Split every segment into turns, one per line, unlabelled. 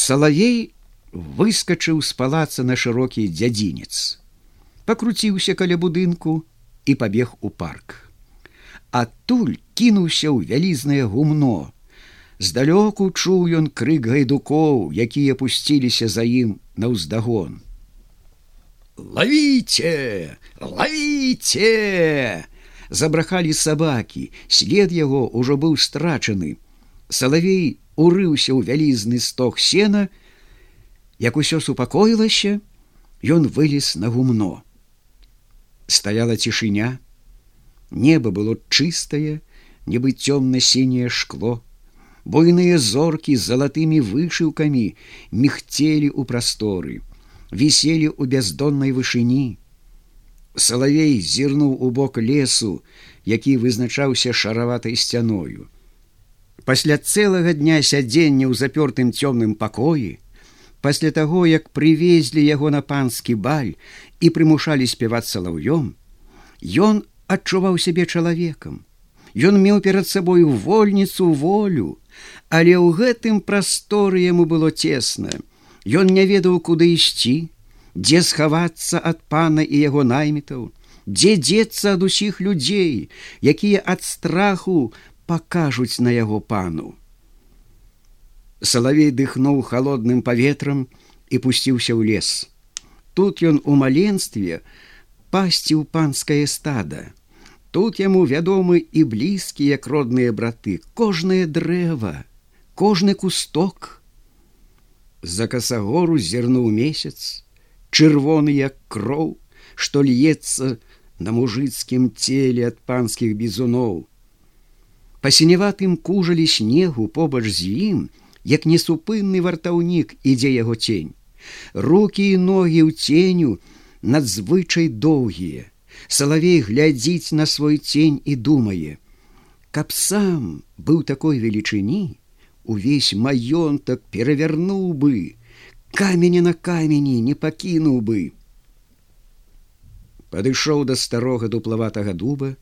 Салавей выскачыў з палаца на шырокі дзядзінец, пакруціўся каля будынку і пабег у парк. Адтуль кінуўся ў вялізнае гумно. Здалёку чуў ён крык гайдукоў, якія пусціліся за ім на ўздагон. Лавіце, лавіце! Забрахалі сабакі, след яго ўжо быў страчаны. Салавей урыўся ў вялізны сток сена, як усё супакоілася, ён вылез на гумно. Стаяла цішыня, Неба было чыстае, нібы цёмна-сіняе шкло, буйныя зоркі з залатымі вышыўкамі міхцелі ў прасторы, віселі ў бяздоннай вышыні. Салавей зірнуў у бок лесу, які вызначаўся шараватай сцяною. Пасля цэлага дня сядзення ў запёртым цёмным пакоі, пасля таго, як прывезлі яго на панскі баль і прымушалі спяваць салаўём, ён адчуваў сябе чалавекам. Ён меў перад сабою вольніцу волю, але ў гэтым прасторы яму было цесна. Ён не ведаў, куды ісці, дзе схавацца ад пана і яго наймітаў, дзе дзецца ад усіх людзей, якія ад страху пакажуць на яго пану. Салавей дыхнуў холодным паветрам і пусціўся ў лес. Тут ён у маленстве пасці ў панскае стада. Тут яму вядомы і блізкія як родныя браты, кожнае дрэва, кожны кусток. За касагору зірнуў месяц, чырвоны як кроў, што льецца на мужыцкім целе ад панскіх бізуноў. Па сіневатым кужалі снегу побач з ім, як несупынны вартаўнік ідзе яго цень. Рукі і ногі ў ценю надзвычай доўгія. Салавей глядзіць на свой цень і думае: Каб сам быў такой велічыні, увесь маёнтак перавярнуў бы, каменя на камені не пакінуў бы. Падышоў да старога дуплаватага дуба,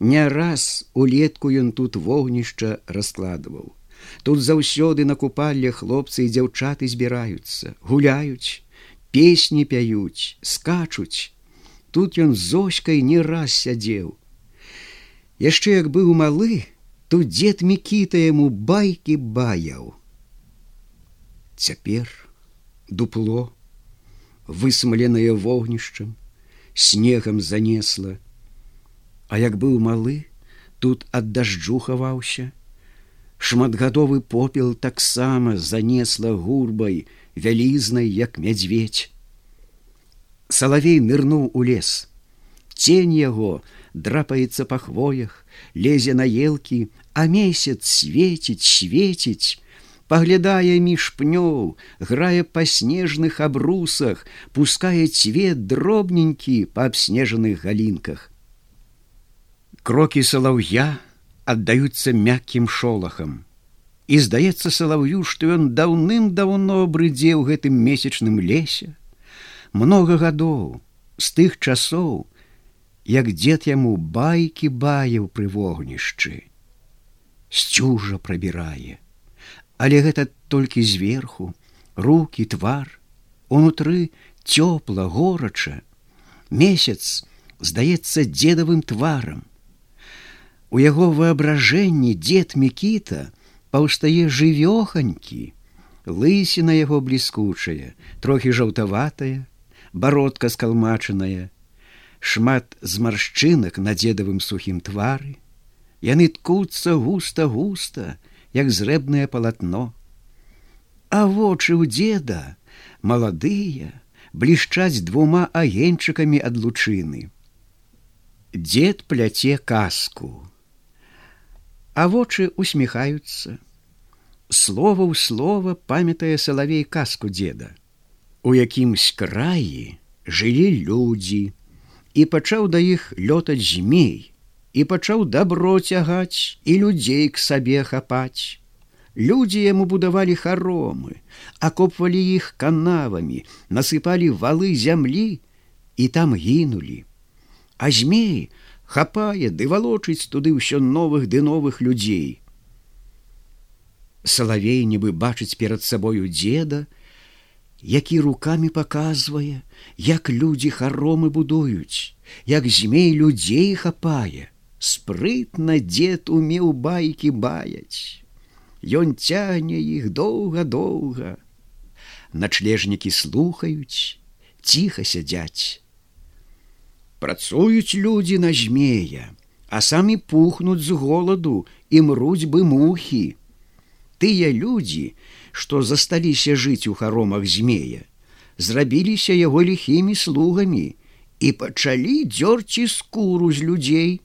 Не раз улетку ён тут вогнішча раскладваў. Тут заўсёды на купалле хлопцы і дзяўчаты збіраюцца, гуляюць, песні пяюць, скачуць. Тут ён зоськай не раз сядзеў. Яшчэ як быў малы, тут дзед мікіта яму байкі баяў. Цяпер дупло, высмаленае вогнішчам, снегам занесла, А як быў малы, тут ад дажджу хаваўся, шматгадовы попел таксама занесла гурбай вялізнай як мядзведь салавей нырнуў у лес. Тень яго драпаецца па хвоях лезе на елкі а месяц светіць светіць. Паглядае між пнёў грае па снежных абрусах пускае цвет дробненькі па абснежаных галінках крокі салаўя аддаюцца мяккім шолахам. І здаецца салаўю, што ён даўным-даўно брыдзеў гэтым месячным лесе. Многа гадоў з тых часоў, як дзед яму байкі баеў пры вогнішчы. Сцюжа прабірае, Але гэта толькі зверху, руки, твар, унутры цёпла, горача. Месяц здаецца дзедавым тварам. У яго воображэнні дзед мікіта паўстае жывёханькі, лысіна яго бліскучая, трохі жаўтаватая, бародка скалмачаная, шмат змаршчынак на дзедавым сухім твары, яны ткуцца густа густа, як зрэбнае палатно. А вочы ў дзеда маладыя, блішчаць двума агеньчыкамі ад лучыны. Дзед пляце каску а вочы усміхаюцца. Слова ў слова памятае салавей казку дзеда. У якімсь краі жылі людзі і пачаў да іх лётаць змей і пачаў дабро цягаць і людзей к сабе хапаць. Людзі яму будавалі харомы, акопвалі іх канавамі, насыпалі валы зямлі і там гінулі. А змеі хапае ды валочыць туды ўсё новых ды новых людзей. Салавей нібы бачыць перад сабою дзеда, які руками паказвае, як людзі харомы будуюць, як змей людзей хапае, спрытна дзед умеў байкі баяць. Ён цягне іх доўга-доўга. Начлежнікі слухаюць, ціха сядзяць. Працуюць людзі на змея, а самі пухнуць з голаду і мруць бы мухі. Тыя людзі, што засталіся жыць у харомах змея, зрабіліся яго ліхімі слугамі і пачалі дзёрці скуру з людзей.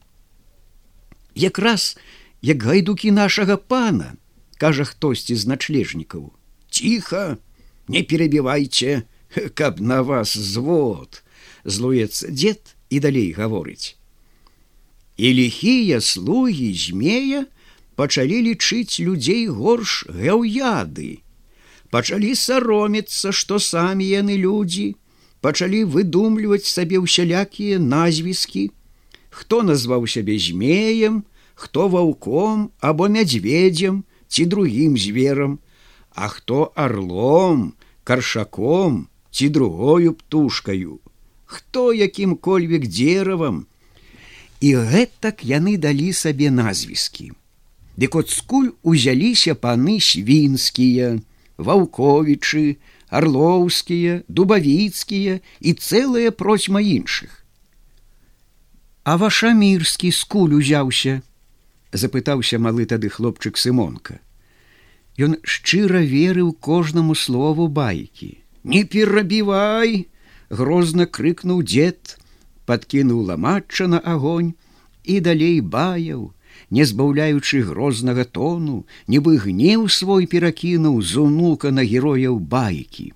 Якраз як гайдукі нашага пана, кажа хтосьці з начлежнікаў: Ціха, не перабівайце, каб на вас звод, злуецца дзед і далей гаворыць. І ліхія слугі змея, пачалі лічыць людзей горш гэўяды. Пачалі саромецца, што самі яны людзі, пачалі выдумліваць сабе ўсялякія назвіскі, хто назваў сябе змеем, хто ваўком або мядзведзем ці другім зверам, а хто арлом, каршаком ці другою птушкаю, хто якім-кольвек дзеравам, І гэтак яны далі сабе назвіскі. Дык от скуль узяліся паны свінскія, ваўковічы, арлоўскія, дубавіцкія і цэлая процьма іншых. А вашамірскі скуль узяўся, запытаўся малы тады хлопчык сымонка. Ён шчыра верыў кожнаму слову байкі. Не перабівай! Грозна крыкнуў дзед, подкінуў ламачча на агонь і далей баяў, не збаўляючы грознага тону, нібы гнеў свой перакінуў з унука на герояў байкі.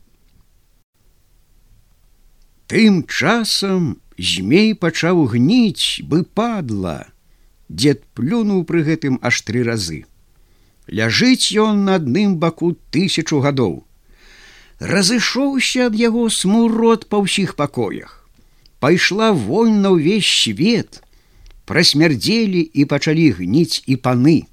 Тым часам змей пачаў гніць бы падла. Дед плюнуў пры гэтым аж тры разы. Ляжыць ён на адным баку тысячу гадоў. Разышоўся ад яго смурод па ўсіх пакоях. Пайшла вольна ўвесь свет, прасмярдзелі і пачалі гніць і паны.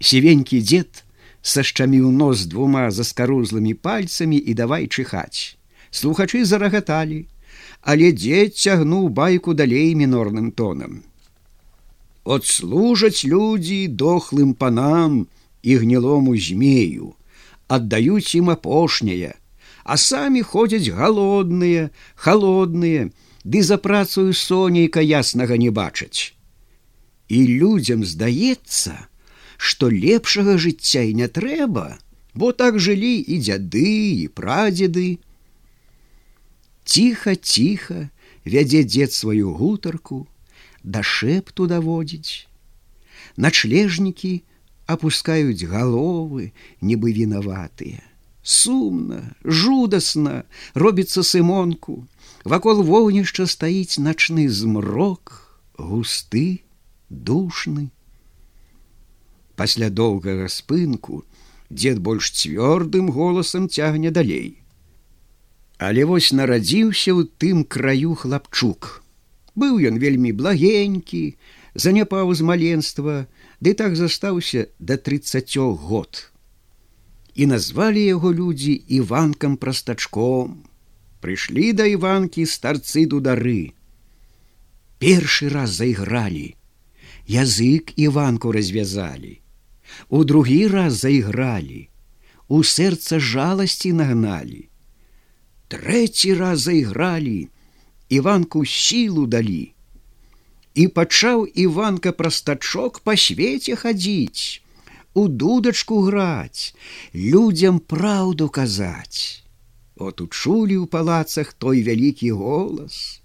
Сівенькі дзед сашчаміў нос двума заскарузлымі пальцамі і давай чыхаць. Слухачы зарагаталі, але дзед цягнуў байку далей мінорным тонам. От служаць людзі дохлым панам і гнілому змею, аддаюць ім апошняе, а самі ходзяць галодныя, холодныя, ды за працую сонейка яснага не бачаць. І людзям здаецца, што лепшага жыцця і не трэба, бо так жылі і дзяды і прадзеды. Ціха, ціха вядзе дзед сваю гутарку, да шэпту даводзіць. Начлежнікі опускаюць галовы, нібы вінаватыя. Сумна, жудасна робіцца сымонку, Вакол вогнішча стаіць начны змрок, густы, душны. Пасля доўгага спынку дзед больш цвёрдым голасам цягне далей. Але вось нарадзіўся ў тым краю хлапчук. Быў ён вельмі благенькі, заняпаў з маленства, ды так застаўся да тридцатё год. І назвалі яго людзі іванкам прастачком, прыйшлі да іванкі старцы дудары. Першы раз зайгралі, язык іванку развязалі. У другі раз зайгралі, у сэрца жаласці нагналі. Трэці раз зайгралі, іванку сілу далі. І пачаў іванка прастачок па свеце хадзіць, у дудачку граць, людзям праўду казаць. От учулі ў палацах той вялікі голас.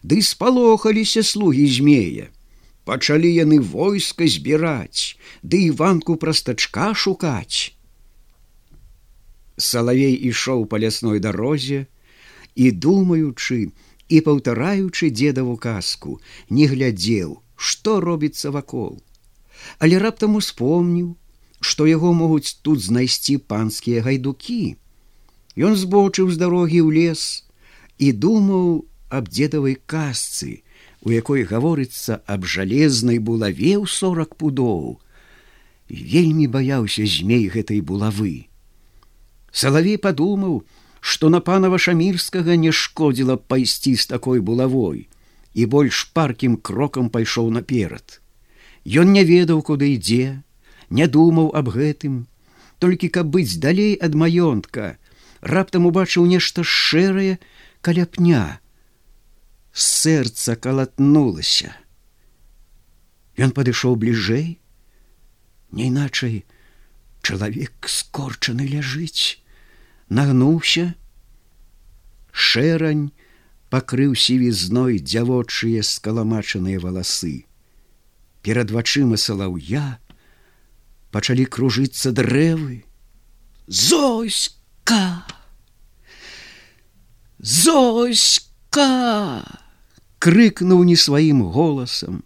Ды спалохаліся слугі змея. Пачалі яны войска збіраць, ды іванку прастачка шукаць. Салавей ішоў па лясной дарозе і думаючы і паўтараючы дзедаву казку, не глядзеў, што робіцца вакол. Але раптам успомніў, што яго могуць тут знайсці панскія гайдукі, Ён збочыў з дарогі ў лес і думаў аб дзедавай касцы, у якой гаворыцца аб жалезнай булаве ў сорок пудоў. вельмі баяўся змей гэтай булавы. Салавей падумаў, што на пана вашамірскага не шкодзіла пайсці з такой булавой і больш паркім крокам пайшоў наперад. Ён не ведаў, куды ідзе, не думаў аб гэтым, толькі каб быць далей ад маёнтка, раптам убачыў нешта шэрае каля пня. Сэрца калатнулася. Ён падышоў бліжэй, Няйначай чалавек скорчаны ляжыць, нагнуўся, шэрань пакрыў сівізной дзявочыя скаламачаныя валасы. Перад вачыма салаўя пачалі кружыцца дрэвы. Зоська! Зоська! крыкнуў не сваім голасам.